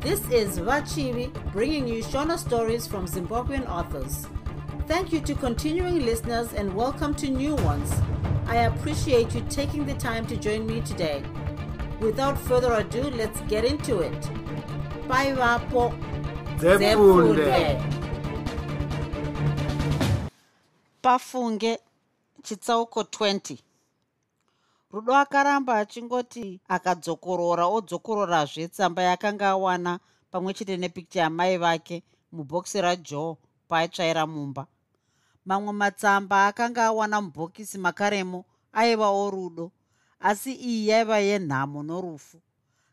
This is Vachivi bringing you Shona stories from Zimbabwean authors. Thank you to continuing listeners and welcome to new ones. I appreciate you taking the time to join me today. Without further ado, let's get into it. Bye, Vapo. Pafunge chitsauko 20 rudo akaramba achingoti akadzokorora odzokororazve tsamba yakanga awana pamwe chete nepikicha yamai vake mubhokisi rajoe paaitsvaira mumba. Mamwe matsamba akanga awana mubhokisi makaremo aivawo rudo asi iyi yaiva yenhamo norufu.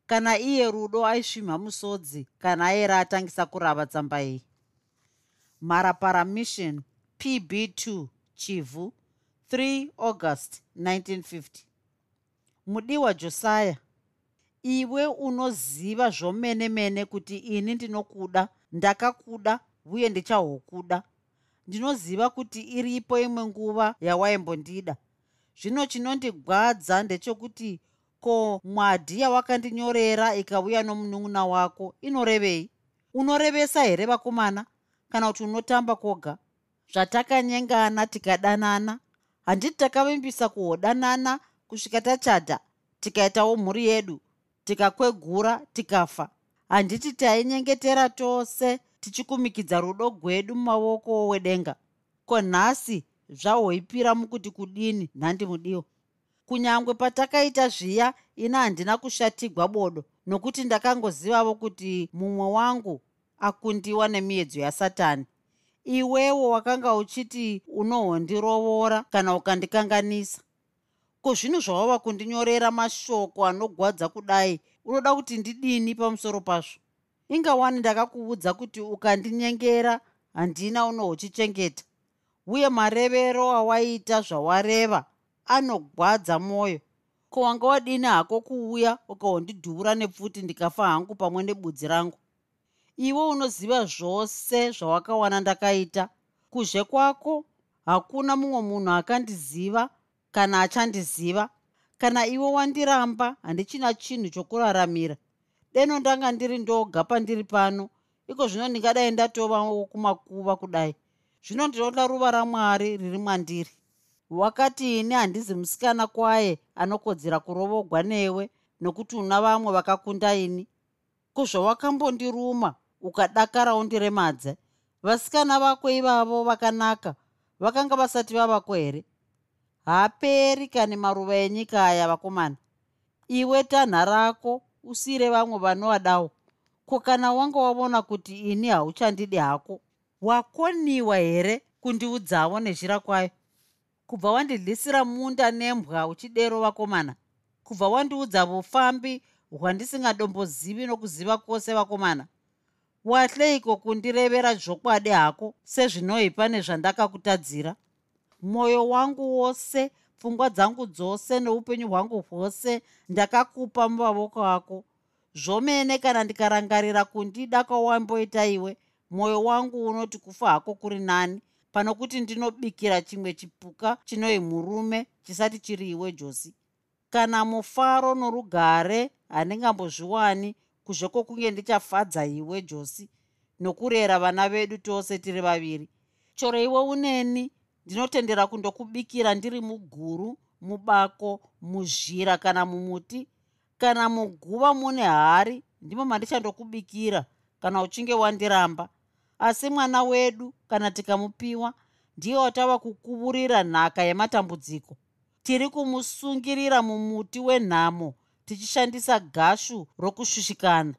Kana iye rudo aisvimha musodzi kana airi atangisa kurava tsamba iyi. Marapara mission pb2 chivhu 3 august 1950 mudiwa josiah iwe unoziva zvomene mene kuti ini ndinokuda ndakakuda uye ndichahokuda ndinoziva kuti iripo imwe nguva yawaimbondida zvino chinondigwadza ndechekuti ko mwadhi yawakandinyorera ikauya nomunun'una wako inorevei? Unorevesa here vakomana? Kana kuti unotamba kwoga? Zvatakanyengana tikadanana? Handiti takavimbisa kuhodanana kusvika tachata tikaitawo mhuri yedu tikakwegura tikafa. Handiti tainyengetera tose tichikumikidza rudo gwedu mumaoko wedenga. Ko nhasi zvahoipira mukuti kudini? Nhandi mudiwa kunyange patakaita zviya ina handina kushatigwa bodo nokuti ndakangozivavo kuti mumwe wangu akundiwa nemiedzo yasatani. Iwewo wakanga uchiti unohondirovora kana ukandikanganisa ko zvino zvawava kundinyorera mashoko anogwadza kudai? Unoda kuti ndidini pamusoro pazvo? Ingawani ndakakuudza kuti ukandinyengera handina unohuchichengeta. Uye marevero awaita zvawareva anogwadza mwoyo ko wanga wadini hako kuuya ukahondidhura nepfuti ndikafa hangu pamwe nebudzi rangu? Iwe unoziva zvose zvawakawana ndakaita. Kuzhe kwako hakuna mumwe munhu akandiziva kana achandiziva kana iwe wandiramba handichina chinhu chokuraramira. Deno ndanga ndiri ndoga pandiri pano iko zvino ndingadai ndatovawo kumakuva kudai. Zvino ndinoda ruva ramwari riri mwandiri. Wakati ini handizi musikana kwaye anokodzera kurovogwa newe nokuti una vamwe vakakunda ini. Kuzvawakambondiruma ukadakara undiremadze? Vasikana vako ivavo vakanaka vakanga vasati vavako here haaperi kani maruva enyika aya vakomana. Iwe tanha rako usiyire vamwe vanovadawo ko kana wanga wavona kuti ini hauchandidi hako wakoniwa here kundiudzavo nezhira kwayo? Kubva wandidlisira munda nembwa uchidero vakomana. Kubva wandiudza vufambi hwandisingadombozivi nokuziva kwose vakomana. Wahleiko kundirevera zvokwadi hako sezvinoipa nezvandakakutadzira mwoyo wangu wose pfungwa dzangu dzose neupenyu hwangu hwose ndakakupa mumavoko ako. Zvomene kana ndikarangarira kundida kwawamboita iwe mwoyo wangu unoti kufa hako kuri nani. Pano kuti ndinobikira chimwe chipuka chinoi murume chisati chiri iwe josi kana mufaro norugare handingambozviwani kuzve kwokunge ndichafadza iwe josi nokurera vana vedu tose tiri vaviri. Choro iwe uneni ndinotendera kundokubikira ndiri muguru mubako muzhira kana mumuti. Kana muguva mune hari ndimo mandichandokubikira kana uchinge wandiramba. Asi mwana wedu kana tikamupiwa ndiye watava kukuvurira nhaka yematambudziko. Tiri kumusungirira mumuti wenhamo tichishandisa gashu rokushushikana.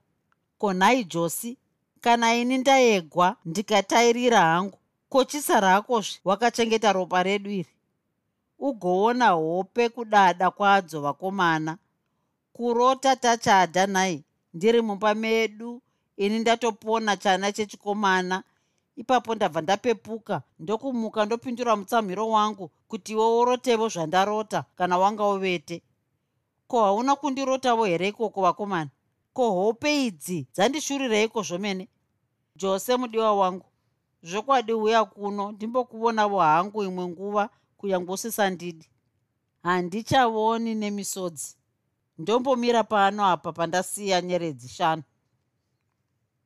Konhai josi kana ini ndaegwa ndikatairira hangu kochisa rakozve wakachengeta ropa redu iri. Ugoona hope kudada kwadzo vakomana. Kurota tachadha nhai ndiri mumba medu ini ndatopona chana chechikomana. Ipapo ndabva ndapepuka ndokumuka ndopindura mutsamhiro wangu kuti iwe urotevo zvandarota kana wanga uvete. Ko hauna kundirotavo here ikoko vakomana? Ko hope idzi dzandishurireiko zvomene? Jose mudiwa wangu zvokwadi uya kuno ndimbokuvonavo hangu imwe nguva kuyangosisandidi handichavoni nemisodzi. Ndombomira pano apa pandasiya nyeredzi shanu.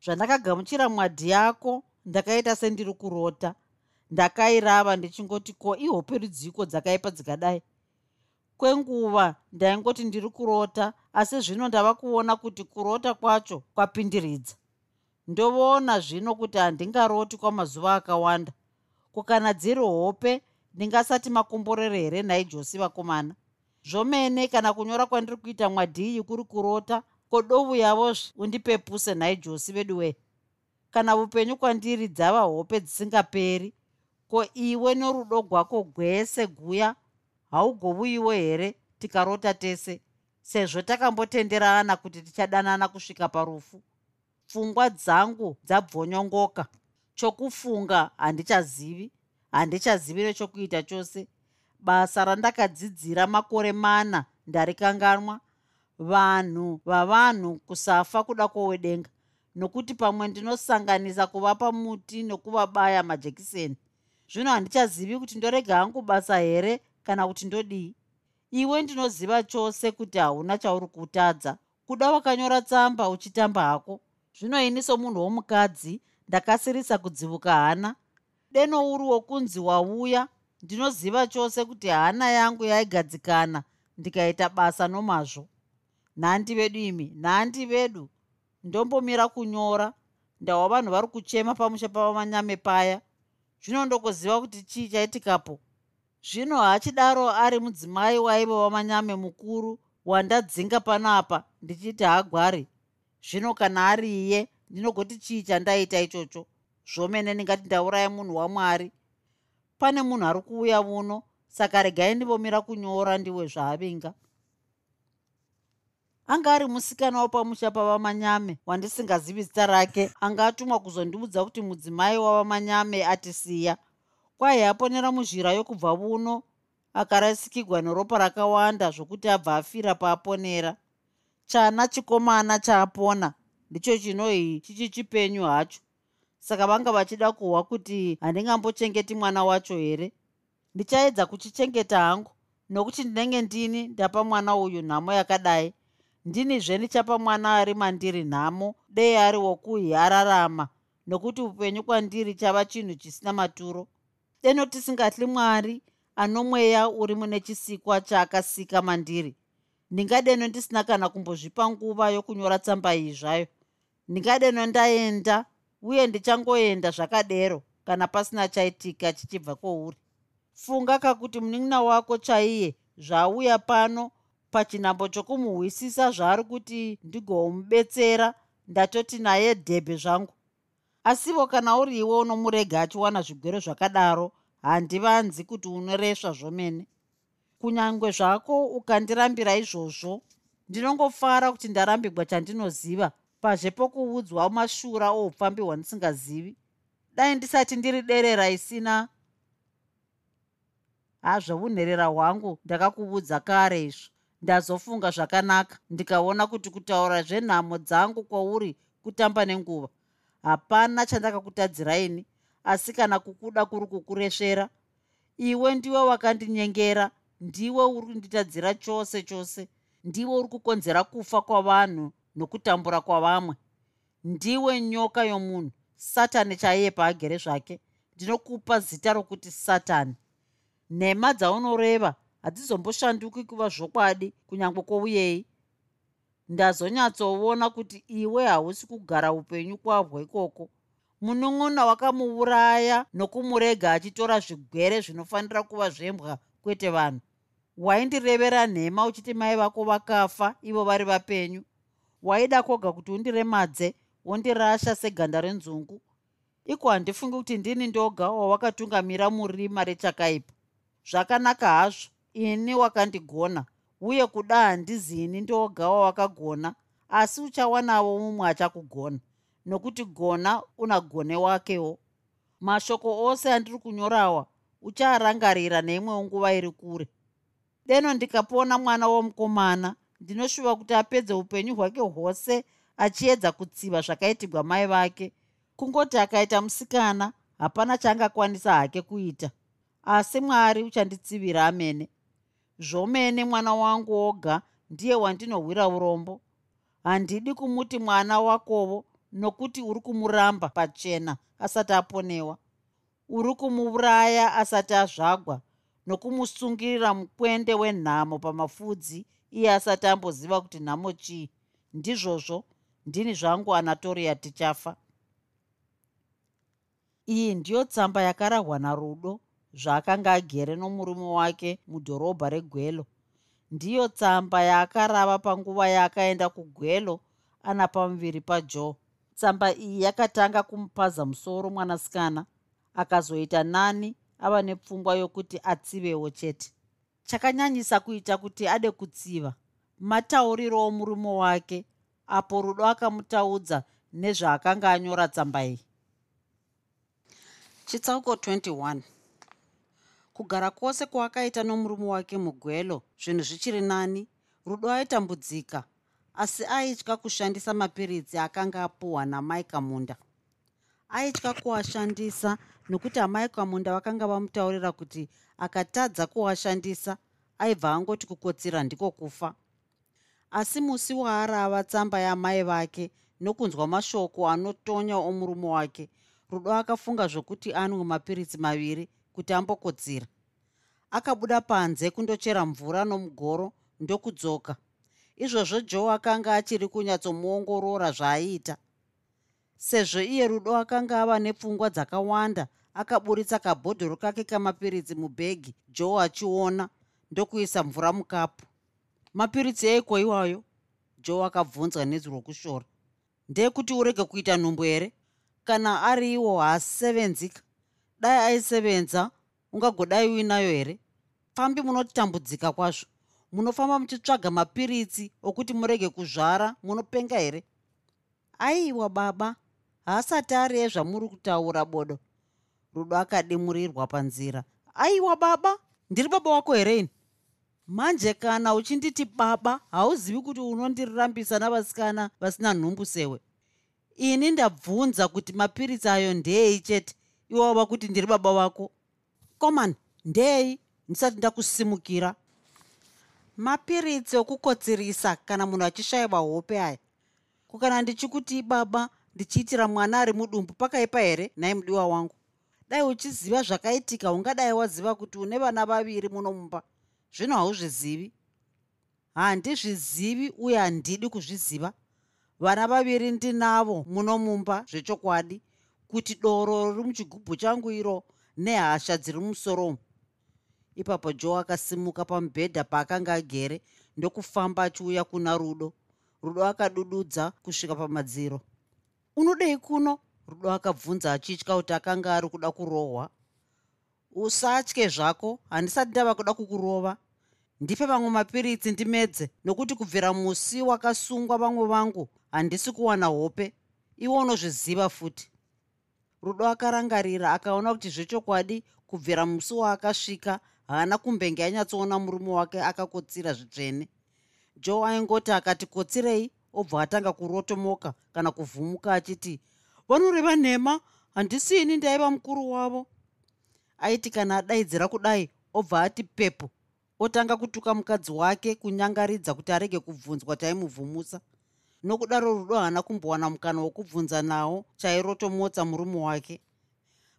Zvandakagamuchira mwadhi yako ndakaita sendiri kurota. Ndakairava ndichingoti ko ihope rudziko dzakaipa dzikadai? Kwenguva ndaingoti ndiri kurota asi zvino ndava kuona kuti kurota kwacho kwapindiridza ndovoona zvino kuti handingaroti kwamazuva akawanda. Kukana dziri hope ndingasati makomborere here nhai josi vakomana? Zvomene kana kunyora kwandiri kuita mwadhiyi kuri kurota kodovu yavozve undipepuse nhai josi vedu wee kana upenyu kwandiri dzava hope dzisingaperi ko iwe norudo gwako gwese guya haugovuyiwo here tikarota tese? Sezvo takambotenderana kuti tichadanana kusvika parufu pfungwa dzangu dzabvonyongoka. Chokufunga handichazivi handichazivi nechokuita chose. Basa randakadzidzira makore mana ndarikanganwa. Vanhu vavanhu kusafa kuda kwowedenga nokuti pamwe ndinosanganisa kuvapa muti nokuvabaya majekiseni. Zvino handichazivi kuti ndorega hangu basa here kana kuti ndodii. Iwe ndinoziva chose kuti hauna chauri kutadza kuda wakanyora tsamba uchitamba hako zvino ini somunhu womukadzi ndakasirisa kudzivuka hana. Denouri wokunzi wauya ndinoziva chose kuti hana yangu yaigadzikana ndikaita basa nomazvo. Nhandi vedu imi nhandi vedu ndombomira kunyora ndawa vanhu vari kuchema pamusha pavamanyame paya. Zvino ndokuziva kuti chii chaitikapo? Zvino hachidaro ari mudzimai waiva wamanyame mukuru wandadzinga panapa ndichiti hagwari zvino kana ari iye ndinogoti chii chandaita ichocho? Zvomene ndingati ndauraya munhu wamwari pane munhu ari kuuya uno saka regai ndivomira kunyora ndiwe zvaavinga. Anga ari musikana wapamusha pavamanyame wandisingazivi zita rake anga atumwa kuzondiudza kuti mudzimai wavamanyame atisiya. Kwai aponera muzhira yokubva vuno akarasikigwa neropa rakawanda zvokuti abva afira paaponera chana chikomana chaapona. Ndicho chinoi chichi chipenyu hacho. Saka vanga vachida kuhwa kuti handingambochengeti mwana wacho here? Ndichaedza kuchichengeta hangu nokuti ndinenge ndini ndapa mwana uyu nhamo yakadai. Ndinizve ndichapa mwana ari mandiri nhamo? Dei ari wokuhi ararama. Nokuti upenyu kwandiri chava chinhu chisina maturo. Deno tisingatli mwari ano mweya uri mune chisikwa chaakasika mandiri ndingadeno ndisina kana kumbozvipa nguva yokunyora tsamba iyi zvayo. Ndingadeno ndaenda uye ndichangoenda zvakadero kana pasina chaitika chichibva kwouri funga kakuti munin'ina wako chaiye zvauya pano pachinhambo chokumuhwisisa zvaari kuti ndigomubetsera ndatoti naye dhebhe zvangu. Asivo kana uri iwe unomurega achiwana zvigwere zvakadaro handivanzi kuti unoresva zvomene kunyange zvako ukandirambira izvozvo ndinongofara kuti ndarambigwa chandinoziva. Pazve pokuudzwa mashura oupfambi hwandisingazivi dai ndisati ndiri derera isina hazvounherera hwangu ndakakuudza kare izvo. Ndazofunga zvakanaka ndikaona kuti kutaura zvenhamo dzangu kwauri kutamba nenguva. Hapana chandakakutadziraini asi kana kukuda kuri kukuresvera iwe ndiwe wakandinyengera ndiwe uri kunditadzira chose chose. Ndiwe uri kukonzera kufa kwavanhu nokutambura kwavamwe ndiwe nyoka yomunhu satani chaiye paagere zvake. Ndinokupa zita rokuti satani. Nhema dzaunoreva hadzizomboshanduki kuva zvokwadi kunyange kwouyei ndazonyatsoona kuti iwe hausi kugara upenyu kwabwo ikoko. Munun'una wakamuuraya nokumurega achitora zvigwere zvinofanira kuva zvembwa kwete vanhu waindirevera nhema uchiti mai vako vakafa ivo vari vapenyu? Waida kwoga kuti undiremadze wondirasha seganda renzungu? Iko handifungi kuti ndini ndoga wawakatungamira murima rechakaipa. Zvakanaka hazvo ini wakandigona. Uye kuda handizini ndoga wawakagona asi uchawanawo mumwe achakugona. Nokuti gona una gone wakewo. Mashoko ose andiri kunyorawa ucharangarira neimwewo nguva iri kure deno ndikapona mwana womukomana ndinoshuva kuti apedze upenyu hwake hwose achiedza kutsiva zvakaitigwa mai vake. Kungoti akaita musikana hapana chaangakwanisa hake kuita. Asi mwari uchanditsivira amene. Zvomene mwana wangu oga ndiye wandinohwira urombo. Handidi kumuti mwana wakovo nokuti uri kumuramba pachena asati aponewa. Uri kumuuraya asati azvagwa nokumusungirira mukwende wenhamo pamafudzi iye asati amboziva kuti nhamo chii. Ndizvozvo ndini zvangu anatoria tichafa. Iyi ndiyo tsamba yakarahwa narudo zvaakanga agere nomurume wake mudhorobha regwelo. Ndiyo tsamba yaakarava panguva yaakaenda kugwelo ana pamuviri pajoe. Tsamba iyi yakatanga kumupaza musoro mwanasikana akazoita nani ava nepfungwa yokuti atsivewo chete. Chakanyanyisa kuita kuti ade kutsiva. Matauriro omurume wake apo rudo akamutaudza nezvaakanga anyora tsamba iyi. Chitsauko 21 kugara kwose kwaakaita nomurume wake mugwelo zvinhu zvichiri nani rudo aitambudzika asi aitya kushandisa mapiritsi akanga apuhwa namai kamunda aitya kuashandisa nokuti amai kamunda vakanga vamutaurira kuti akatadza kuashandisa aibva angoti kukotsira ndiko kufa. Asi musi waarava tsamba yamai vake nokunzwa mashoko anotonya omurume wake rudo akafunga zvokuti anwe mapiritsi maviri kuti ambokotsira. Akabuda panze kundochera mvura nomugoro ndokudzoka. Izvozvo joe akanga achiri kunyatsomuongorora zvaaiita sezvo iye rudo akanga ava nepfungwa dzakawanda akaburitsa kabhodhoro kake kamapiritsi mubhegi joe achiona ndokuisa mvura mukapu. Mapiritsi eiko iwayo? Joe akabvunzwa nezi rokushora ndeyekuti urege kuita nhumbu here? Kana ari iwo haasevenzika. Dai aisevenza ungagodai uinayo here? Pambi munotambudzika kwazvo. Munofamba muchitsvaga mapiritsi okuti murege kuzvara munopenga here? Aiwa baba haasati ari ezvamuri kutaura bodo. Rudo akadimurirwa panzira. Aiwa baba ndiri baba wako here ini? Manje kana uchinditi baba hauzivi kuti unondirambisa navasikana vasina nhumbu sewe? Ini ndabvunza kuti mapiritsi ayo ndei chete? Iwe wava kuti ndiri baba vako komani ndei? Ndisati ndakusimukira. Mapiritsi okukotsirisa kana munhu achishayiwa hope aya? Kukana ndichikuti baba ndichiitira mwana ari mudumbu pakaipa here? Nhai mudiwa wangu. Dai uchiziva zvakaitika ungadai waziva kuti une vana vaviri muno mumba zvino hauzvizivi. Handizvizivi uye handidi kuzviziva. Vana vaviri ndinavo muno mumba zvechokwadi kuti doro riri muchigubhu changu iro nehasha dziri musoromo ipapo joe akasimuka pamubhedha paakanga agere ndokufamba achiuya kuna rudo. Rudo akadududza kusvika pamadziro unodei kuno? Rudo akabvunza achitya kuti akanga ari kuda kurohwa. Usatye zvako handisati ndava kuda kukurova. Ndipe vamwe mapiritsi ndimedze nokuti kubvira musi wakasungwa vamwe vangu handisi kuwana hope. Iwo unozviziva futi. Rudo akarangarira akaona kuti zvechokwadi kubvira musi waakasvika haana kumbenge anyatsoona murume wake akakotsira zvitsvene. Joe aingoti akati kotsirei obva atanga kurotomoka kana kuvhumuka achiti vanoreva nhema handisini ndaiva mukuru wavo. Aiti kana adaidzira kudai obva ati pepo otanga kutuka mukadzi wake kunyangaridza kuti arege kubvunzwa taimuvhumusa. Nokudaro rudo haana kumbowana mukana wokubvunza nawo chairotomotsa murume wake.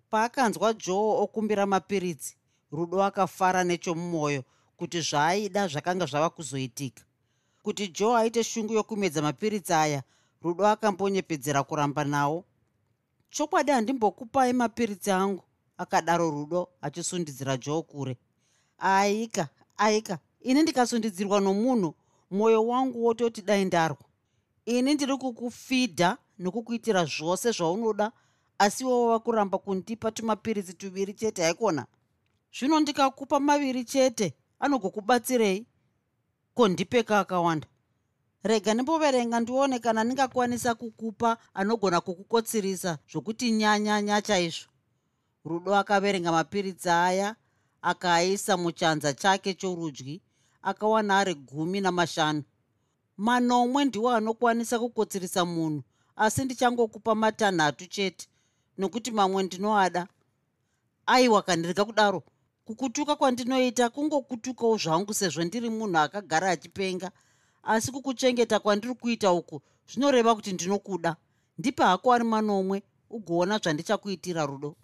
Paakanzwa joe okumbira mapiritsi rudo akafara nechomumwoyo kuti zvaaida zvakanga zvava kuzoitika kuti joe aite shungu yokumedza mapiritsi aya rudo akambonyepedzera kuramba nawo. Chokwadi handimbokupai mapiritsi angu akadaro rudo achisundidzira joe kure. Aika aika ini ndikasundidzirwa nomunhu mwoyo wangu wototi dai ndarwa. Ini ndiri kukufidha nokukuitira zvose zvaunoda asi iwe wava kuramba kundipa tumapiritsi tuviri chete haikona? Zvino ndikakupa maviri chete anogokubatsirei ko ndipeka akawanda? Rega ndimboverenga ndione kana ndingakwanisa kukupa anogona kukukotsirisa zvokuti nyanyanya chaizvo. Rudo akaverenga mapiritsi aya akaaisa muchanza chake chorudyi akawana ari gumi namashanu. Manomwe ndiwo anokwanisa kukotsirisa munhu asi ndichangokupa matanhatu chete nokuti mamwe ndinoada. Aiwa kandirega kudaro kukutuka kwandinoita kungokutukawo zvangu sezvo ndiri munhu akagara achipenga. Asi kukuchengeta kwandiri kuita uku zvinoreva kuti ndinokuda. Ndipe hako ari manomwe ugoona zvandichakuitira rudo.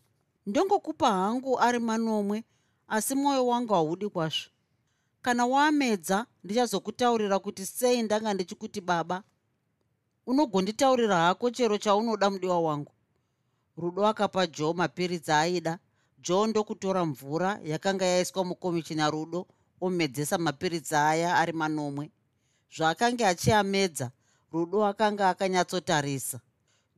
Ndongokupa hangu ari manomwe asi mwoyo wangu haudi kwazvo. Kana wamedza ndichazokutaurira kuti sei ndanga ndichikuti baba. Unogonditaurira hako chero chaunoda mudiwa wangu. Rudo akapa joe mapiritsi aaida joe ndokutora mvura yakanga yaiswa mukomichina rudo omedzesa mapiritsi aya ari manomwe. Zvaakanga achiamedza rudo akanga akanyatsotarisa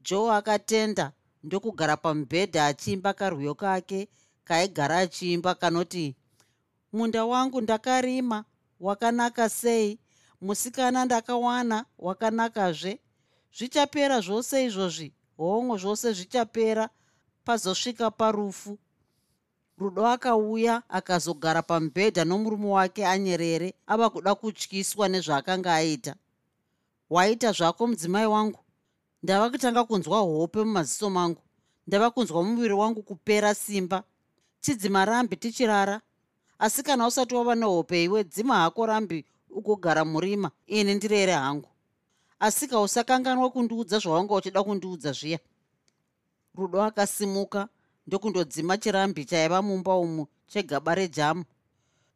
joe akatenda ndokugara pamubhedha achiimba karwiyo kake kaigara achiimba kanoti munda wangu ndakarima wakanaka sei? Musikana ndakawana wakanakazve? Zvichapera zvose izvozvi hongu zvose zvichapera pazosvika parufu rudo akauya akazogara pamubhedha nomurume wake anyerere ava kuda kutyiswa nezvaakanga aita. Waita zvako mudzimai wangu? Ndava kutanga kunzwa hope mumaziso mangu. Ndava kunzwa muviri wangu kupera simba. Chidzima rambi tichirara. Asi kana usati wava nehope iwe dzima hako rambi ugogara murima. Ini ndirere hangu? Asi kausakanganwa kundiudza zvawanga uchida kundiudza zviya. Rudo akasimuka ndokundodzima chirambi chaiva mumba umu chegaba rejamu.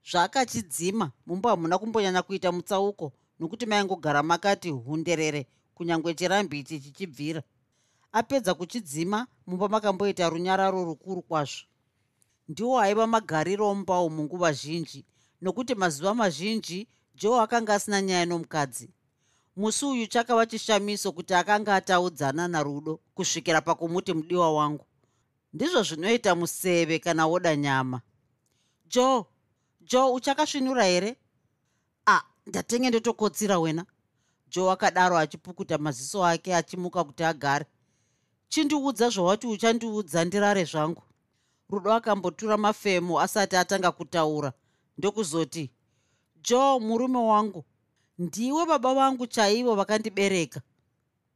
Zvaakachidzima mumba hamuna kumbonyanya kuita mutsauko nokuti maingogara makati hunderere kunyange chirambi ichi chichibvira. Apedza kuchidzima mumba makamboita runyararo rukuru kwazvo. Ndiwo aiva magariro omumba umu nguva zhinji nokuti mazuva mazhinji joe akanga asina nyaya nomukadzi. Musi uyu chakava chishamiso kuti akanga ataudzana narudo kusvikira pakumuti mudiwa wangu ndizvo zvinoita museve kana woda nyama. Joe joe uchakasvinura here? A ndatenge ndotokotsira wena. Joe akadaro achipukuta maziso ake achimuka kuti agare. Chindiudza zvawati uchandiudza ndirare zvangu. Rudo akambotura mafemo asati atanga kutaura. Ndokuzoti joe murume wangu ndiwe baba vangu chaivo vakandibereka.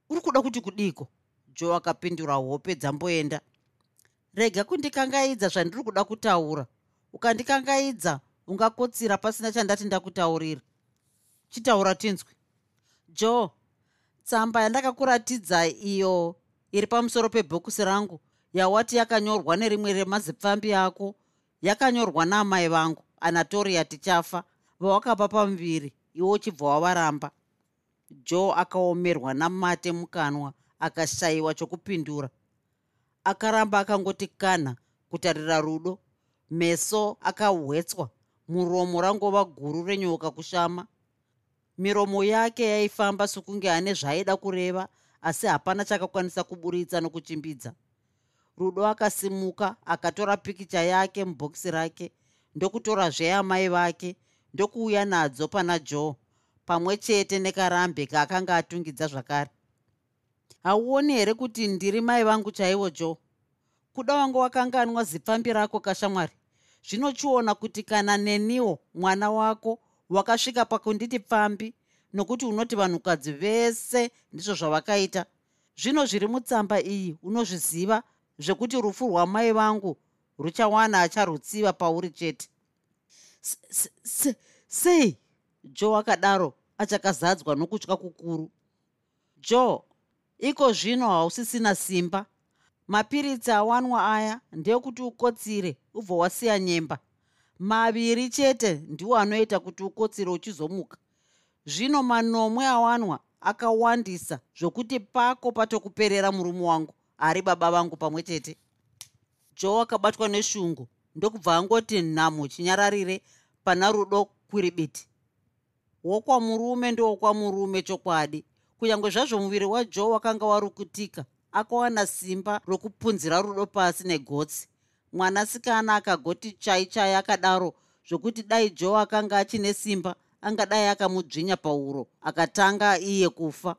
Uri kuda kuti kudiko? Joe akapindura hope dzamboenda rega kundikangaidza zvandiri kuda kutaura. Ukandikangaidza ungakotsira pasina chandati ndakutaurira. Chitaura tinzwi. Joe tsamba yandakakuratidza iyo iri pamusoro pebhokusi rangu yawati yakanyorwa nerimwe remazipfambi ako. Yakanyorwa naamai vangu anatoria tichafa vawakapa pamuviri iwo uchibva wavaramba. Joe akaomerwa namate mukanwa akashayiwa chokupindura akaramba akangoti kanha kutarira rudo. Meso akahwetswa muromo rangova guru renyoka kushama. Miromo yake yaifamba sokunge ane zvaaida kureva asi hapana chakakwanisa kuburitsa nokuchimbidza. Rudo akasimuka akatora pikicha yake mubhokisi rake ndokutora zveamai vake ndokuuya nadzo pana joe pamwe chete nekarambe kaakanga atungidza zvakare hauoni here kuti ndiri mai vangu chaivo joe? Kuda wanga wakanganwa zipfambi rako kashamwari. Zvinochiona kuti kana neniwo mwana wako wakasvika pakunditi pfambi nokuti unoti vanhukadzi vese ndizvo zvavakaita zvino zviri mutsamba iyi unozviziva zvekuti rufu rwamai vangu ruchawana acharutsiva pauri chete. Sei? Joe akadaro achakazadzwa nokutya kukuru. Joe iko zvino hausisina simba. Mapiritsi awanwa aya ndeyekuti ukotsire ubva wasiya nyemba. Maviri chete ndiwo anoita kuti ukotsire uchizomuka. Zvino manomwe awanwa akawandisa zvokuti pako patokuperera murume wangu ari baba vangu pamwe chete. Joe akabatwa neshungu ndokubva angoti nhamo chinyararire pana rudo kwiribiti. Wokwamurume ndowokwamurume chokwadi kunyange zvazvo muviri wajoe wakanga warukutika akawana simba rokupunzira rudo pasi negotsi. Mwanasikana akagoti chai chai akadaro zvokuti dai joe akanga achine simba angadai akamudzvinya pauro akatanga iye kufa.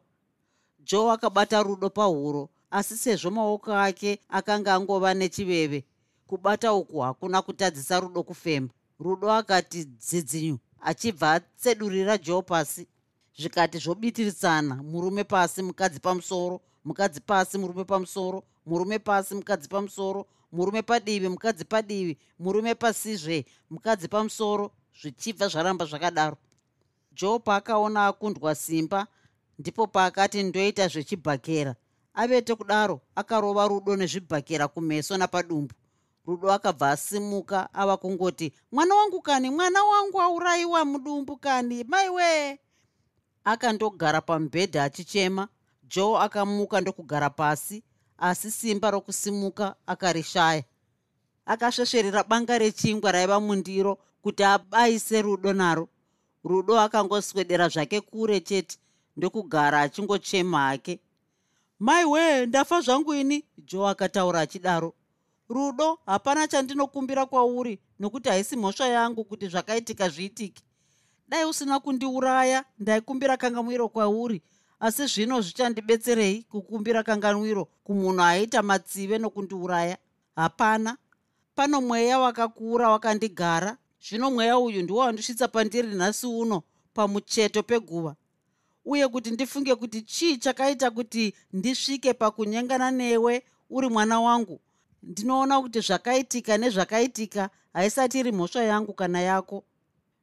Joe akabata rudo pahuro asi sezvo maoko ake akanga angova nechiveve. Kubata uku hakuna kutadzisa rudo kufema. Rudo akati dzidzinyu achibva atsedurira joe pasi zvikati zvobitirisana murume pasi mukadzi pamusoro mukadzi pasi murume pamusoro murume pasi mukadzi pamusoro murume padivi mukadzi padivi murume pasizve mukadzi pamusoro zvichibva zvaramba zvakadaro. Joe paakaona akundwa simba ndipo paakati ndoita zvechibhakera. Avete kudaro akarova rudo nezvibhakera kumeso napadumbu. Rudo akabva asimuka ava kungoti mwana wangu kani? Mwana wangu aurayiwa mudumbu kani? Maiwe akandogara pamubhedha achichema. Joe akamuka ndokugara pasi asi simba rokusimuka akarishaya. Akasvesverera banga rechingwa raiva mundiro kuti abayise rudo naro. Rudo akangoswedera zvake kure chete ndokugara achingochema hake. Maiwe ndafa zvangu ini? Joe akataura achidaro. Rudo hapana chandinokumbira kwauri nokuti haisi mhosva yangu kuti zvakaitika zviitike dai usina kundiuraya ndaikumbira kangamwiro kwauri. Asi zvino zvichandibetserei kukumbira kanganwiro kumunhu aiita matsive nokundiuraya? Hapana. Pano mweya wakakura wakandigara. Zvino mweya uyu ndiwo wandisvitsa pandiri nhasi uno pamucheto peguva. Uye kuti ndifunge kuti chii chakaita kuti ndisvike pakunyengana newe uri mwana wangu? Ndinoona kuti zvakaitika nezvakaitika haisati iri mhosva yangu kana yako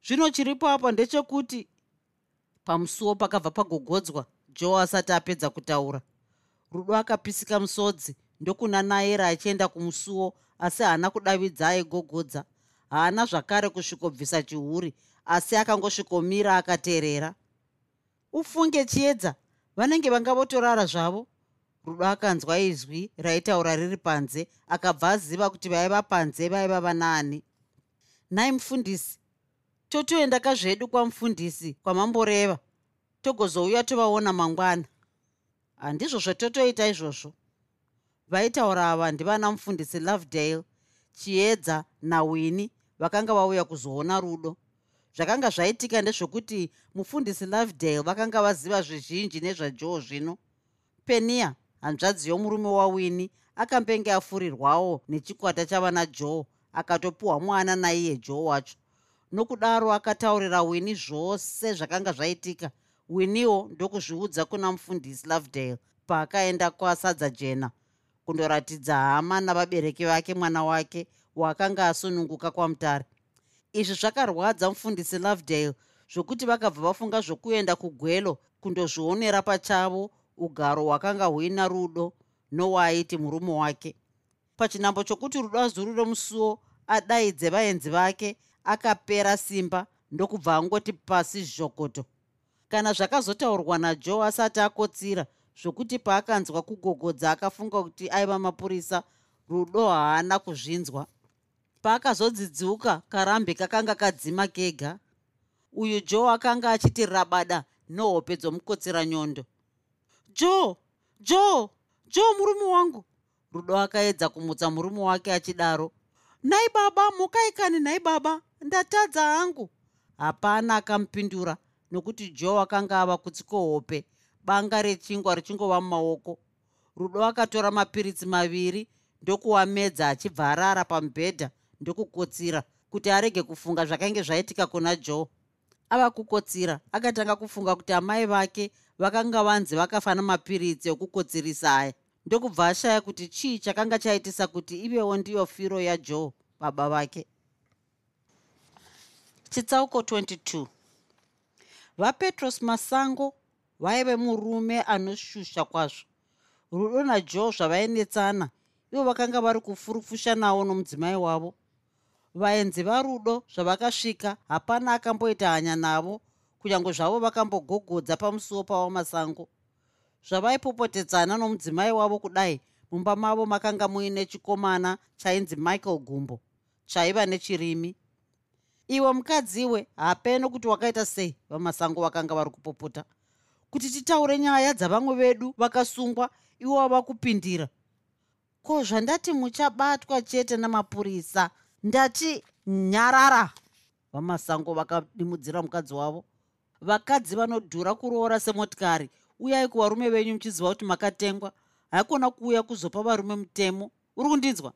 zvino chiripo apa ndechekuti pamusuwo pakabva pagogodzwa joe asati apedza kutaura. Rudo akapisika musodzi ndokuna naira achienda kumusuwo asi haana kudavidza aigogodza. Haana zvakare kusvikobvisa chihuri asi akangosvikomira akateerera. Ufunge chiedza vanenge vanga votorara zvavo? Rudo akanzwa izwi raitaura riri panze akabva aziva kuti vaiva panze vaiva vanaani nhai mufundisi totoendaka zvedu kwamufundisi kwamamboreva togozouya tovaona mangwana. Handizvo zvatotoita izvozvo. Vaitaura ava ndivana mufundisi lovedale chiedza nawini vakanga vauya kuzoona rudo. Zvakanga zvaitika ndezvokuti mufundisi lovedale vakanga vaziva zvizhinji nezvajoe zvino. Penia hanzvadzi yomurume wawini akambenge afurirwawo nechikwata chavana joe akatopiwa mwana naiye joe wacho nokudaro akataurira wini zvose zvakanga zvaitika. Winiwo ndokuzviudza kuna mufundisi lovedale paakaenda kwasadza jena kundoratidza hama navabereki vake mwana wake waakanga asununguka kwamutare. Izvi zvakarwadza mufundisi lovedale zvokuti vakabva vafunga zvokuenda kugwelo kundozvionera pachavo ugaro hwakanga huina rudo nowaaiti murume wake. Pachinambo chokuti rudo azurure musuwo adaidze vaenzi vake akapera simba ndokubva angoti pasi zhokoto kana zvakazotaurwa najoe asati akotsira zvokuti paakanzwa kugogodza akafunga kuti aiva mapurisa rudo haana kuzvinzwa. Paakazodzidziuka karambe kakanga kadzima kega. Uyu joe akanga achiti rabada nehope dzomukotsera nyondo. Joe! Joe! Joe murume wangu! Rudo akaedza kumutsa murume wake achidaro. Nhai baba mukaikani nhai baba ndatadza hangu? Hapana akamupindura nokuti joe akanga ava kutsikohope banga rechingwa richingova mumaoko. Rudo akatora mapiritsi maviri ndokuwamedza achibva arara pamubhedha ndokukotsira kuti arege kufunga zvakainge zvaitika kuna joe. Ava kukotsira akatanga kufunga kuti amai vake vakanga vanzi vakafa namapiritsi okukotsirisa aya. Ndokubva ashaya kuti chii chakanga chaitisa kuti ivewo ndiyo firo yajoe baba vake chitsauko 22 vapetros masango vaive murume anoshusha kwazvo. Rudo najoe zvavainetsana ivo vakanga vari kufurufusha nawo nomudzimai wavo. Vaenzi varudo zvavakasvika hapana akamboita hanya navo kunyange zvavo vakambogogodza pamusuwo pavo masango. Zvavaipopotedzana nomudzimai wavo kudai mumba mavo makanga muine chikomana chainzi michael gumbo chaiva nechirimi iwe mukadziwe hapeno kuti wakaita sei vamasango vakanga vari kupopota. Kuti titaure nyaya dzavamwe vedu vakasungwa iwo wava kupindira ko zvandati muchabatwa chete namapurisa? Ndati nyarara! Vamasango vakadimudzira mukadzi wavo. Vakadzi vanodhura kuroora semotikari. Uyai kuvarume venyu muchiziva kuti makatengwa. Haikona kuuya kuzopa varume mutemo. Uri kundinzwa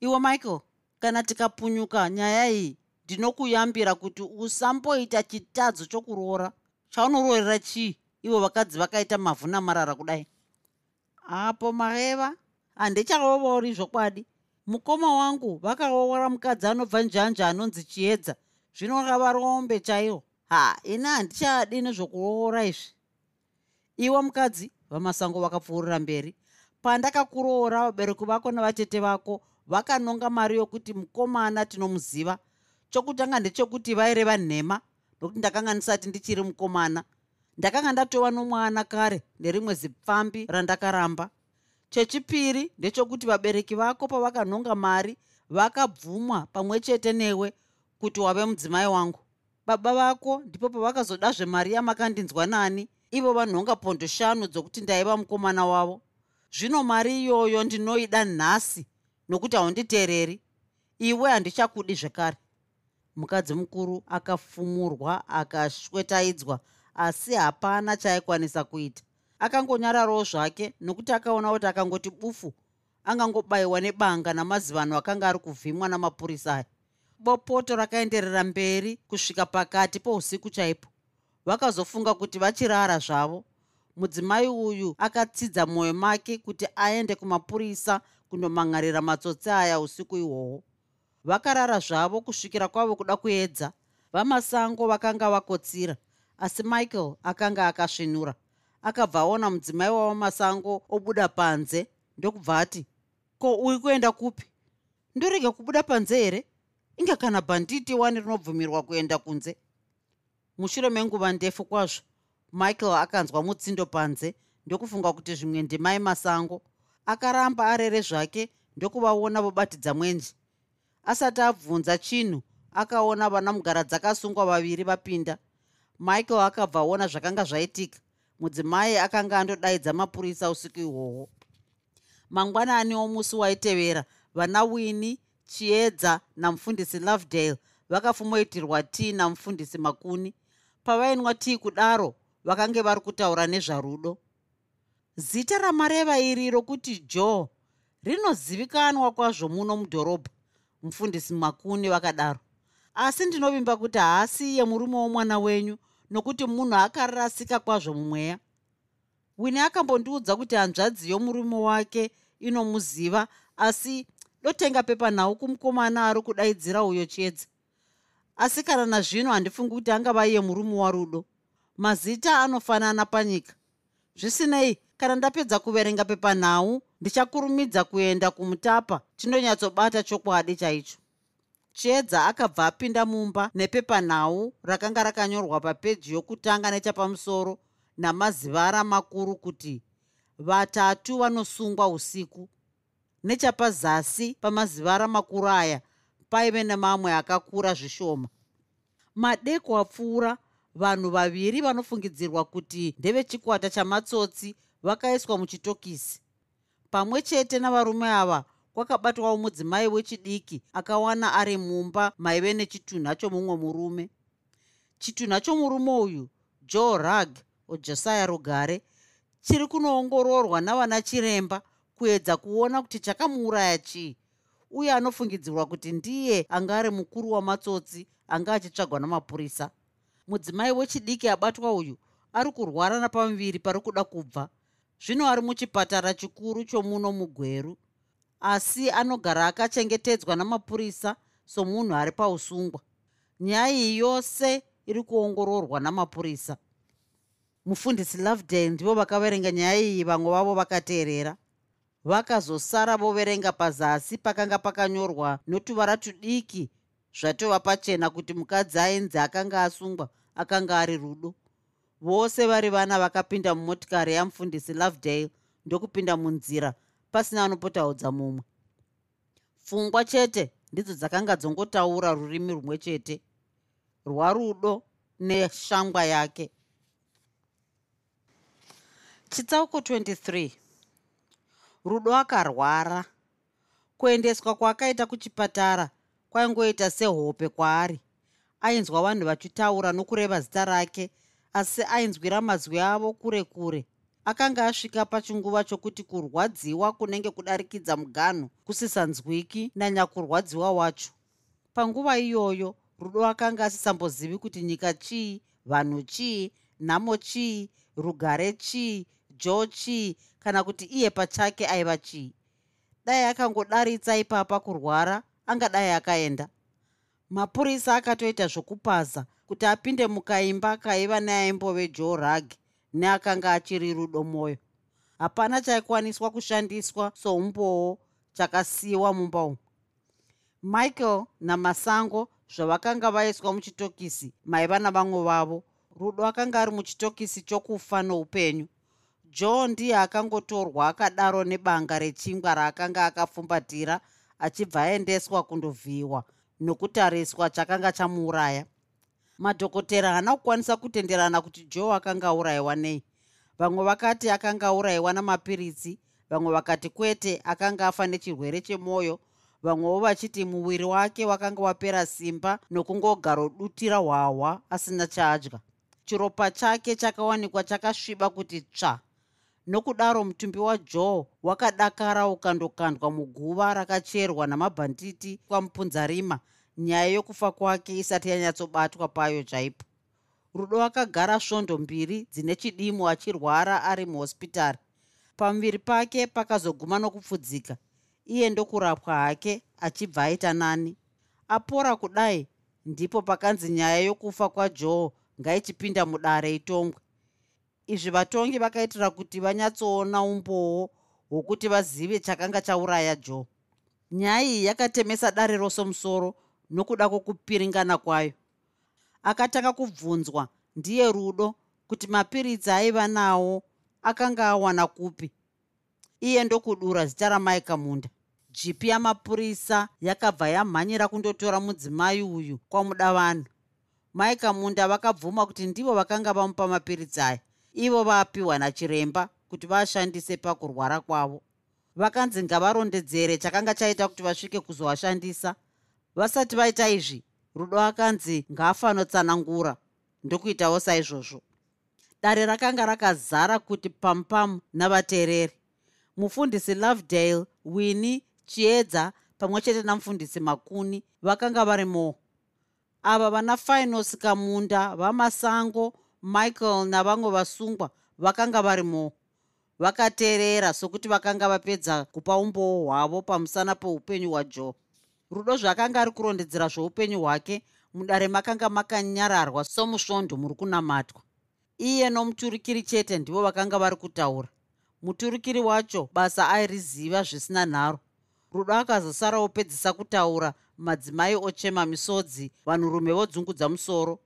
iwe michael kana tikapunyuka nyaya iyi ndinokuyambira kuti usamboita chitadzo chokuroora. Chaunoroorera chii? Ivo vakadzi vakaita mavhu namarara kudai. Apo mareva handichavaori zvokwadi. Mukoma wangu vakaora mukadzi anobva njanja anonzi chiedza. Zvino rava rombe chaivo ha ini handichadi nezvokuroora izvi? Iwe mukadzi vamasango vakapfuurira mberi. Pandakakuroora vabereki vako navatete vako vakanonga mari yokuti mukomana tinomuziva chokutanga ndechekuti vaireva nhema nokuti ndakanga ndisati ndichiri mukomana. Ndakanga ndatova nomwana kare nerimwe zipfambi randakaramba. Chechipiri ndechekuti vabereki vako pavakanonga mari vakabvumwa pamwe chete newe kuti wave mudzimai wangu. Baba vako ndipo pavakazodazve mari yamakandinzwa nani ivo vanhonga pondo shanu dzokuti ndaiva mukomana wavo. Zvino mari iyoyo ndinoida nhasi nokuti haunditeereri iwe handichakudi zvekare mukadzi mukuru akafumurwa akashwetaidzwa asi hapana chaaikwanisa kuita. Akangonyararawo zvake nokuti akaona kuti akangoti bufu angangobayiwa nebanga namazivano akanga ari kuvhimwa namapurisa aya. Bopoto rakaenderera mberi kusvika pakati pousiku chaipo. Vakazofunga kuti vachirara zvavo. Mudzimai uyu akatsidza mwoyo make kuti aende kumapurisa kundomangarira matsotsi aya usiku ihwohwo vakarara zvavo kusvikira kwavo kuda kuedza. Vamasango vakanga vakotsira asi michael akanga akasvinura. Akabva aona mudzimai wavamasango obuda panze ndokubva ati ko uri kuenda kupi? Ndorege kubuda panze here? Inge kana bhanditi wani rinobvumirwa kuenda kunze? Mushure menguva ndefu kwazvo michael akanzwa mutsindo panze ndokufunga kuti zvimwe ndimai masango. Akaramba arere zvake ndokuvaona vobatidza mwenje asati abvunza chinhu akaona vana mugara dzakasungwa vaviri vapinda. Michael akabva aona zvakanga zvaitika. Mudzimai akanga andodaidza mapurisa usiku ihwohwo. Mangwanani womusi waitevera vana wini chiedza namufundisi lovedale vakafumoitirwa tii namufundisi makuni. Pavainwa tii kudaro vakange vari kutaura nezvarudo. Zita ramareva iri rokuti joe rinozivikanwa kwazvo muno mudhorobha mufundisi makuni vakadaro asi ndinovimba kuti haasi yemurume womwana wenyu nokuti munhu akarasika kwazvo mumweya. Wini akambondiudza kuti hanzvadzi yomurume wake inomuziva asi dotenga pepanhau kumukomana ari kudaidzira uyo chiedza. Asi kana nazvino handifungi kuti angava iye murume warudo mazita anofanana panyika zvisinei. Kana ndapedza kuverenga pepanhau ndichakurumidza kuenda kumutapa tindonyatsobata chokwadi chaicho. Chiedza akabva apinda mumba nepepanhau rakanga rakanyorwa papeji yokutanga nechapamusoro namazivara makuru kuti vatatu vanosungwa usiku. Nechapazasi pamazivara makuru aya paive nemamwe akakura zvishoma. Madeko apfuura vanhu vaviri vanofungidzirwa kuti ndevechikwata chamatsotsi vakaiswa muchitokisi. Pamwe chete navarume ava kwakabatwawo mudzimai wechidiki akawana ari mumba maive nechitunha chomumwe murume. Chitunha chomurume uyu joe rug ojosiah rugare chiri kunoongororwa navana chiremba kuedza kuona kuti chakamuuraya chii. Uye anofungidzirwa kuti ndiye anga ari mukuru wamatsotsi anga achitsvagwa namapurisa mudzimai wechidiki abatwa uyu ari kurwara napamuviri pari kuda kubva. Zvino ari muchipatara chikuru chomuno mugweru. Asi anogara akachengetedzwa namapurisa somunhu ari pausungwa. Nyaya iyi yose iri kuongororwa namapurisa. Mufundisi lovedale ndivo vakaverenga nyaya iyi vamwe vavo vakateerera. Vakazosara voverenga pazasi pakanga pakanyorwa notuvara tudiki zvatova pachena kuti mukadzi ainzi akanga asungwa akanga ari rudo. Vose vari vana vakapinda mumotikari yamufundisi lovedale ndokupinda munzira pasina anopotaudza mumwe. Pfungwa chete ndidzo dzakanga dzongotaura rurimi rumwe chete rwarudo neshangwa yake. Chitsauko 23 rudo akarwara. Kuendeswa kwaakaita kuchipatara kwaingoita sehope kwaari. Ainzwa vanhu vachitaura nokureva zita rake asi ainzwira mazwi avo kure kure. Akanga asvika pachinguva chokuti kurwadziwa kunenge kudarikidza muganhu kusisanzwiki nanyakurwadziwa wacho. Panguva iyoyo rudo akanga asisambozivi kuti nyika chii vanhu chii nhamo chii rugare chii jo chii kana kuti iye pachake aiva chii. Dai akangodaritsa ipapa kurwara angadai akaenda. Mapurisa akatoita zvokupaza kuti apinde mukaimba kaiva neaimbove joe rug neakanga achiri rudo mwoyo hapana chaikwaniswa kushandiswa soumbowo chakasiyiwa mumba umu. Michael namasango zvavakanga vaiswa muchitokisi maiva navamwe vavo rudo akanga ari muchitokisi chokufa noupenyu. John ndiye akangotorwa akadaro nebanga rechingwa raakanga akapfumbatira achibva aendeswa kundovhiyiwa nokutariswa chakanga chamuuraya. Madhokotera haana kukwanisa kutenderana kuti joe akanga aurayiwa nei. Vamwe vakati akanga aurayiwa namapiritsi vamwe vakati kwete akanga afa nechirwere chemwoyo vamwewo vachiti muviri wake wakanga wapera simba nokungogarodutira hwahwa asina chaadya. Chiropa chake chakawanikwa chakasviba kuti tsva nokudaro mutumbi wajoe wakadakara ukandokandwa muguva rakacherwa namabhanditi kwamupunzarima nyaya yokufa kwake isati yanyatsobatwa payo chaipo. Rudo akagara svondo mbiri dzine chidimu achirwara ari muhospitari. Pamuviri pake pakazoguma nokupfudzika. Iye ndokurapwa hake achibva aita nani. Apora kudai ndipo pakanzi nyaya yokufa kwajoe ngaichipinda mudare itongwe izvi vatongi vakaitira kuti vanyatsoona umbowo hwokuti vazive chakanga chauraya joe nyaya iyi yakatemesa dare rose musoro nokuda kwokupiringana kwayo. Akatanga kubvunzwa ndiye rudo kuti mapiritsi aiva nawo akanga awana kupi. Iye ndokudura zita ramaika munda. Jipi yamapurisa yakabva yamhanyira kundotora mudzimai uyu kwamuda vanhu. Maika munda vakabvuma kuti ndivo vakanga vamupa mapiritsi aya ivo vapiwa nachiremba kuti vaashandise pakurwara kwavo. Vakanzi ngavarondedzere chakanga chaita kuti vasvike kuzoashandisa. Vasati vaita izvi rudo akanzi ngaafanotsanangura ndokuitawo saizvozvo. Dare rakanga rakazara kuti pamupamu navateereri. Mufundisi lovedale winnie chiedza pamwe chete namufundisi makuni vakanga varimowo ava vana finos kamunda vamasango michael navamwe vasungwa vakanga varimowo vakateerera sokuti vakanga vapedza kupa umbowo hwavo pamusana peupenyu hwajoe. Rudo zvakanga ari kurondedzera zveupenyu hwake mudare makanga makanyararwa somusvondo muri kunamatwa. Iye nomuturukiri chete ndivo vakanga vari kutaura. Muturukiri wacho basa airiziva zvisina nharo. Rudo akazosara opedzisa kutaura madzimai ochema misodzi vanhurume vodzungudza musoro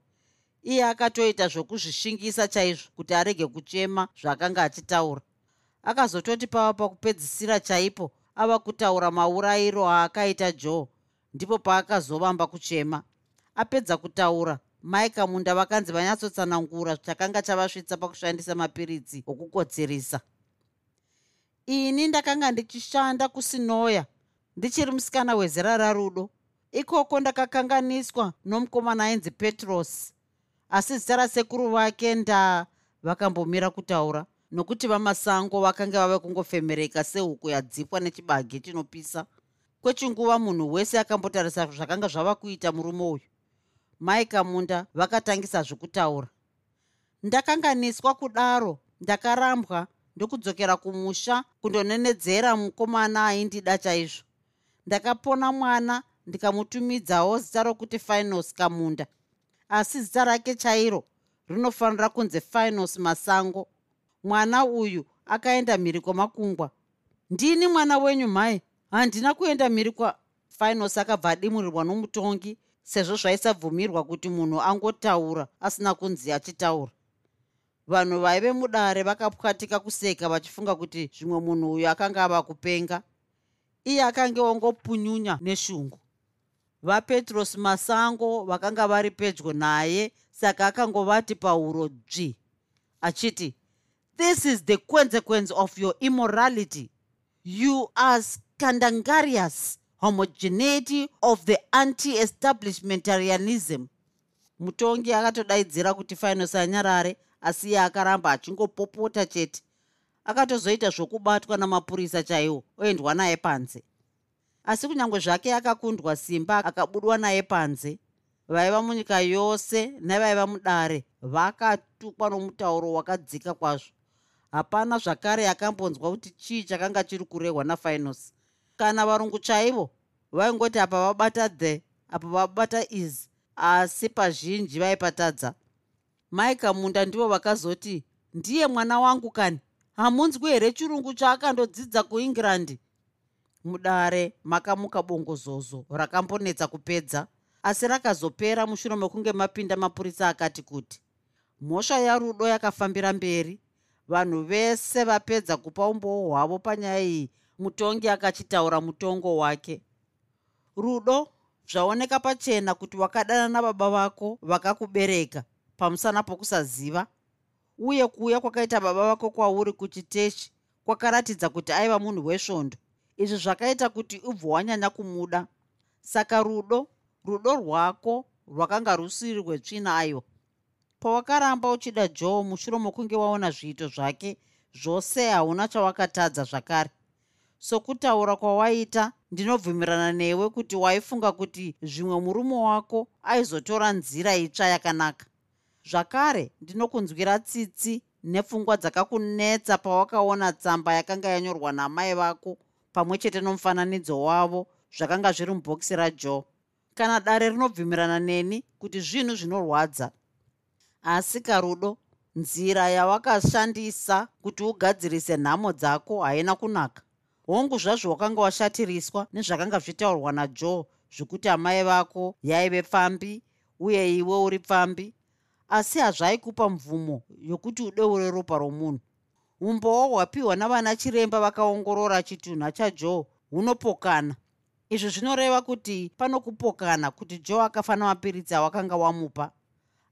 iye akatoita zvokuzvishingisa chaizvo kuti arege kuchema zvaakanga achitaura. Akazototi pava pakupedzisira chaipo ava kutaura maurayiro aakaita joe ndipo paakazovamba kuchema. Apedza kutaura maika munda vakanzi vanyatsotsanangura chakanga chavasvitsa pakushandisa mapiritsi okukotsirisa. Ini ndakanga ndichishanda kusinoya ndichiri musikana wezera rarudo. Ikoko ndakakanganiswa nomukomana ainzi petros asi zita rasekuru vake nda vakambomira kutaura nokuti vamasango vakanga vave kungofemereka sehuku yadzipwa nechibage chinopisa. Kwechinguva munhu wese akambotarisa zvakanga zvava kuita murume uyu. Maika munda vakatangisa zvokutaura ndakanganiswa kudaro ndakarambwa ndokudzokera kumusha kundonenedzera mukomana aindida chaizvo. Ndakapona mwana ndikamutumidzawo zita rokuti finos kamunda asi zita rake chairo rinofanira kunzi finos masango. Mwana uyu akaenda mhiri kwamakungwa ndini mwana wenyu mhai handina kuenda mhiri kwa finos akabva adimurirwa nomutongi sezvo zvaisabvumirwa kuti munhu angotaura asina kunzi achitaura. Vanhu vaive mudare vakapwatika kuseka vachifunga kuti zvimwe munhu uyu akanga ava kupenga. Iye akanga wangopunyunya neshungu vapetros masango vakanga vari pedyo naye saka akangovati pauro dzvi achiti this is the consequence of your immorality. You are scandangarius homogeneity of the anti-establishmentarianism. Mutongi akatodaidzira kuti finos anyarare asi iye akaramba achingopopota chete. Akatozoita zvokubatwa namapurisa chaiwo oendwa naye panze asi kunyange zvake akakundwa simba akabudwa naye panze. Vaiva munyika yose nevaiva mudare vakatukwa nomutauro wakadzika kwazvo. Hapana zvakare akambonzwa kuti chii chakanga chiri kurehwa nafinos kana varungu chaivo vaingoti apa vabata the apa vabata is asi pazhinji vaipatadza. Maika munda ndivo vakazoti ndiye mwana wangu kani? Hamunzwi here chirungu chaakandodzidza kuengland mudare makamuka bongozozo rakambonetsa kupedza. Asi rakazopera mushure mekunge mapinda mapurisa akati kuti mhosva yarudo yakafambira mberi. Vanhu vese vapedza kupa umboo hwavo panyaya iyi mutongi akachitaura mutongo wake. Rudo zvaoneka pachena kuti wakadana nababa vako vakakubereka pamusana pokusaziva uye kuuya kwakaita baba vako kwauri kuchiteshi kwakaratidza kuti aiva munhu wesvondo izvi zvakaita kuti ubve wanyanya kumuda. Saka rudo rudo rwako rwakanga rusiri rwetsvina aiwa pawakaramba uchida joe mushure mokunge waona zviito zvake zvose hauna chawakatadza zvakare. Sokutaura kwawaita ndinobvumirana newe kuti waifunga kuti zvimwe murume wako aizotora nzira itsva yakanaka. Zvakare ndinokunzwira tsitsi nepfungwa dzakakunetsa pawakaona tsamba yakanga yanyorwa namai vako pamwe chete nomufananidzo wavo zvakanga zviri mubhokisi rajoe kana dare rinobvumirana neni kuti zvinhu zvinorwadza. Asi karudo nzira yawakashandisa kuti ugadzirise nhamo dzako haina kunaka. Hongu zvazvo wakanga washatiriswa nezvakanga zvitaurwa najoe zvekuti amai vako yaive pfambi uye iwe uri pfambi asi hazvaikupa mvumo yokuti udeure ropa romunhu umboo hwapiwa navana chiremba vakaongorora chitunha chajoe hunopokana izvi zvinoreva kuti pano kupokana kuti joe akafa namapiritsi awakanga wamupa.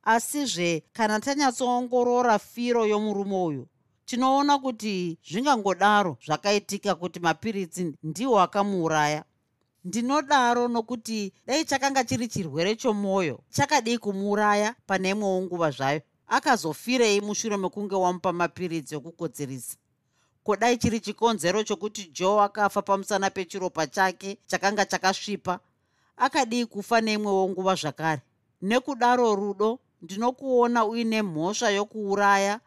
Asizve kana tanyatsoongorora firo yomurume uyu tinoona kuti zvingangodaro zvakaitika kuti mapiritsi ndiwo akamuuraya. Ndinodaro nokuti dai chakanga chiri chirwere chomwoyo chakadii kumuuraya pane imwewo nguva zvayo akazofirei mushure mekunge wamupa mapiritsi okukodzerisa kodai chiri chikonzero chokuti joe akafa pamusana pechiropa chake chakanga chakasvipa akadii kufa neimwewo nguva zvakare. Nekudaro rudo ndinokuona uine mhosva yokuuraya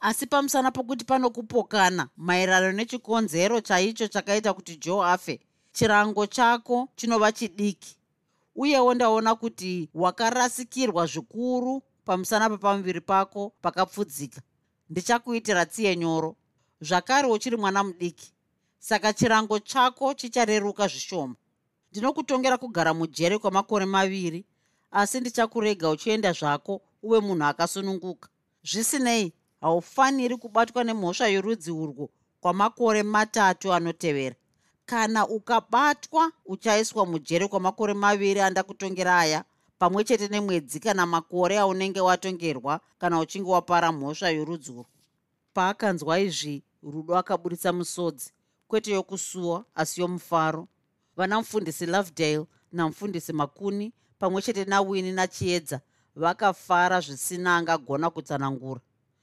asi pamusana pokuti pano kupokana maererano nechikonzero chaicho chakaita kuti joe afe chirango chako chinova chidiki. Uyewo ndaona kuti wakarasikirwa zvikuru pamusana pepamuviri pako pakapfudzika. Ndichakuitira tsiye nyoro. Zvakare uchiri mwana mudiki. Saka chirango chako chichareruka zvishoma. Ndinokutongera kugara mujere kwamakore maviri asi ndichakurega uchienda zvako uve munhu akasununguka. Zvisinei haufaniri kubatwa nemhosva yorudzi urwo kwamakore matatu anotevera. Kana ukabatwa uchaiswa mujere kwamakore maviri andakutongera aya pamwe chete nemwedzi kana makore aunenge watongerwa kana uchinge wapara mhosva yorudzi urwo paakanzwa izvi rudo akaburitsa musodzi kwete yokusuwa asi yomufaro. Vana mufundisi lovedale namufundisi makuni pamwe chete nawini nachiedza vakafara zvisina angagona kutsanangura.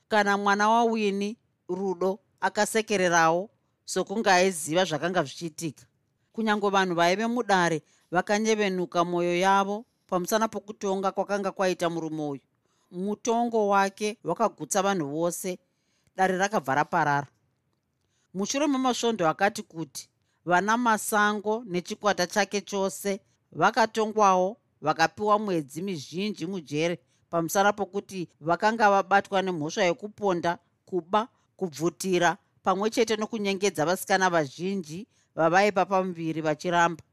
Kana mwana wawini rudo akasekererawo sokunge aiziva zvakanga zvichiitika. Kunyange vanhu vaive mudare vakanyevenuka mwoyo yavo pamusana pokutonga kwakanga kwaita murume uyu. Mutongo wake wakagutsa vanhu vose dare rakabva raparara mushure memasvondo akati kuti vana masango nechikwata chake chose vakatongwawo vakapiwa mwedzi mizhinji mujere pamusana pokuti vakanga vabatwa nemhosva yekuponda kuba kubvutira pamwe chete nokunyengedza vasikana vazhinji vavaipa pamuviri vachiramba.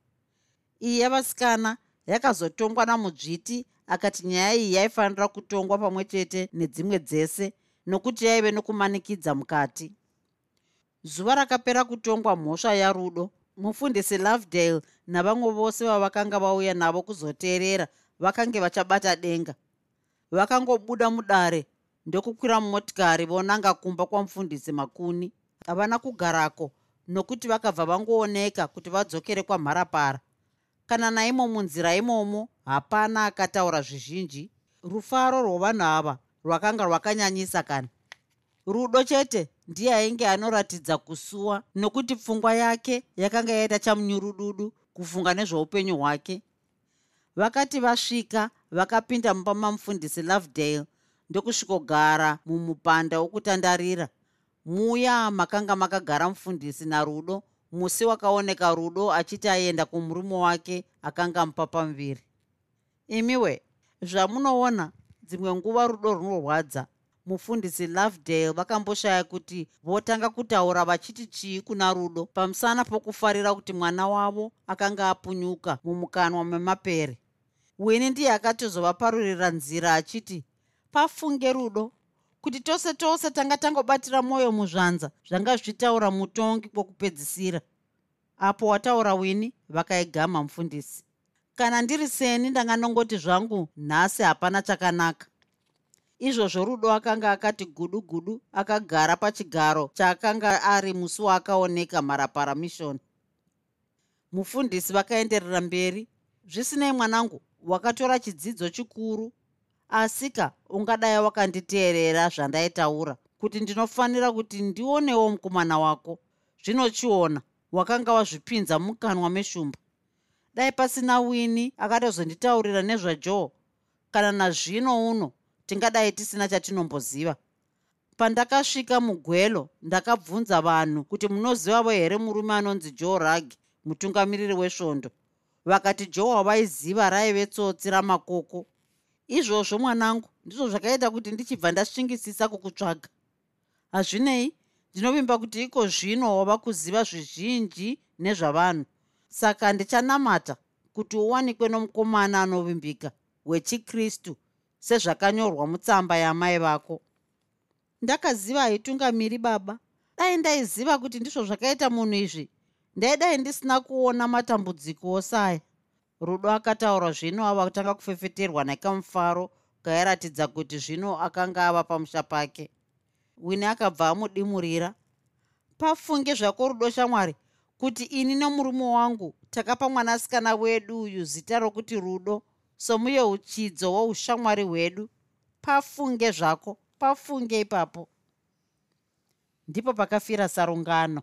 Iyi yavasikana yakazotongwa namudzviti akati nyaya iyi yaifanira kutongwa pamwe chete nedzimwe dzese nokuti yaive nokumanikidza mukati. Zuva rakapera kutongwa mhosva yarudo mufundisi lovedale navamwe vose vavakanga vauya navo kuzoteerera vakange vachabata denga. Vakangobuda mudare ndokukwira mumotikari vonanga kumba kwamufundisi makuni. Havana kugarako nokuti vakabva vangooneka kuti vadzokere kwamharapara kana naimo munzira imomo hapana akataura zvizhinji. Rufaro rwavanhu ava rwakanga rwakanyanyisa kana. Rudo chete ndiye ainge anoratidza kusuwa nokuti pfungwa yake yakanga yaita chamunyurududu kufunga nezveupenyu hwake. Vakati vasvika vakapinda mumba mamufundisi lovedale ndokusvikogara mumupanda wokutandarira. Muya makanga makagara mufundisi narudo musi wakaoneka rudo achiti aenda kumurume wake akanga mupa pamuviri imiwe zvamunoona dzimwe nguva rudo runorwadza. Mufundisi lovedale vakamboshaya kuti votanga kutaura vachiti chii kuna rudo pamusana pokufarira kuti mwana wavo akanga apunyuka mumukanwa memapere. Wini ndiye akatozovaparurira nzira achiti pafunge rudo kuti tose tose tanga tangobatira mwoyo muzvanza zvanga zvichitaura mutongi kwokupedzisira. Apo wataura wini? Vakaigama mufundisi. Kana ndiri seni ndanga nongoti zvangu nhasi hapana chakanaka. Izvozvo rudo akanga akati gudu gudu akagara pachigaro chaakanga ari musi waakaoneka mharaparamishoni mufundisi vakaenderera mberi zvisinei mwanangu wakatora chidzidzo chikuru asika ungadai wakanditeerera zvandaitaura kuti ndinofanira kuti ndionewo mukomana wako. Zvinochiona wakanga wazvipinza mukanwa meshumba. Dai pasina wini akatozonditaurira nezvajoe kana nazvino uno tingadai tisina chatinomboziva. Pandakasvika mugwelo ndakabvunza vanhu kuti munozivavo here murume anonzi joe rug mutungamiriri wesvondo? Vakati joe wavaiziva raive tsotsi ramakoko izvozvo mwanangu ndizvo zvakaita kuti ndichibva ndasvingisisa kukutsvaga. Hazvinei ndinovimba kuti iko zvino wava kuziva zvizhinji nezvavanhu. Saka ndichanamata kuti uwanikwe nomukomana anovimbika wechikristu sezvakanyorwa mutsamba yamai vako. Ndakaziva haitungamiri baba dai ndaiziva kuti ndizvo zvakaita munhu izvi. Ndaidai ndisina kuona matambudziko osaya rudo akataura zvino ava kutanga kufefeterwa nekamufaro kairatidza kuti zvino akanga ava pamusha pake. Wini akabva amudimurira pafunge zvako rudo shamwari kuti ini nomurume wangu takapa mwanasikana wedu uyu zita rokuti rudo somuyeuchidzo woushamwari hwedu. Pafunge zvako pafunge ipapo. Ndipo pakafira sarungano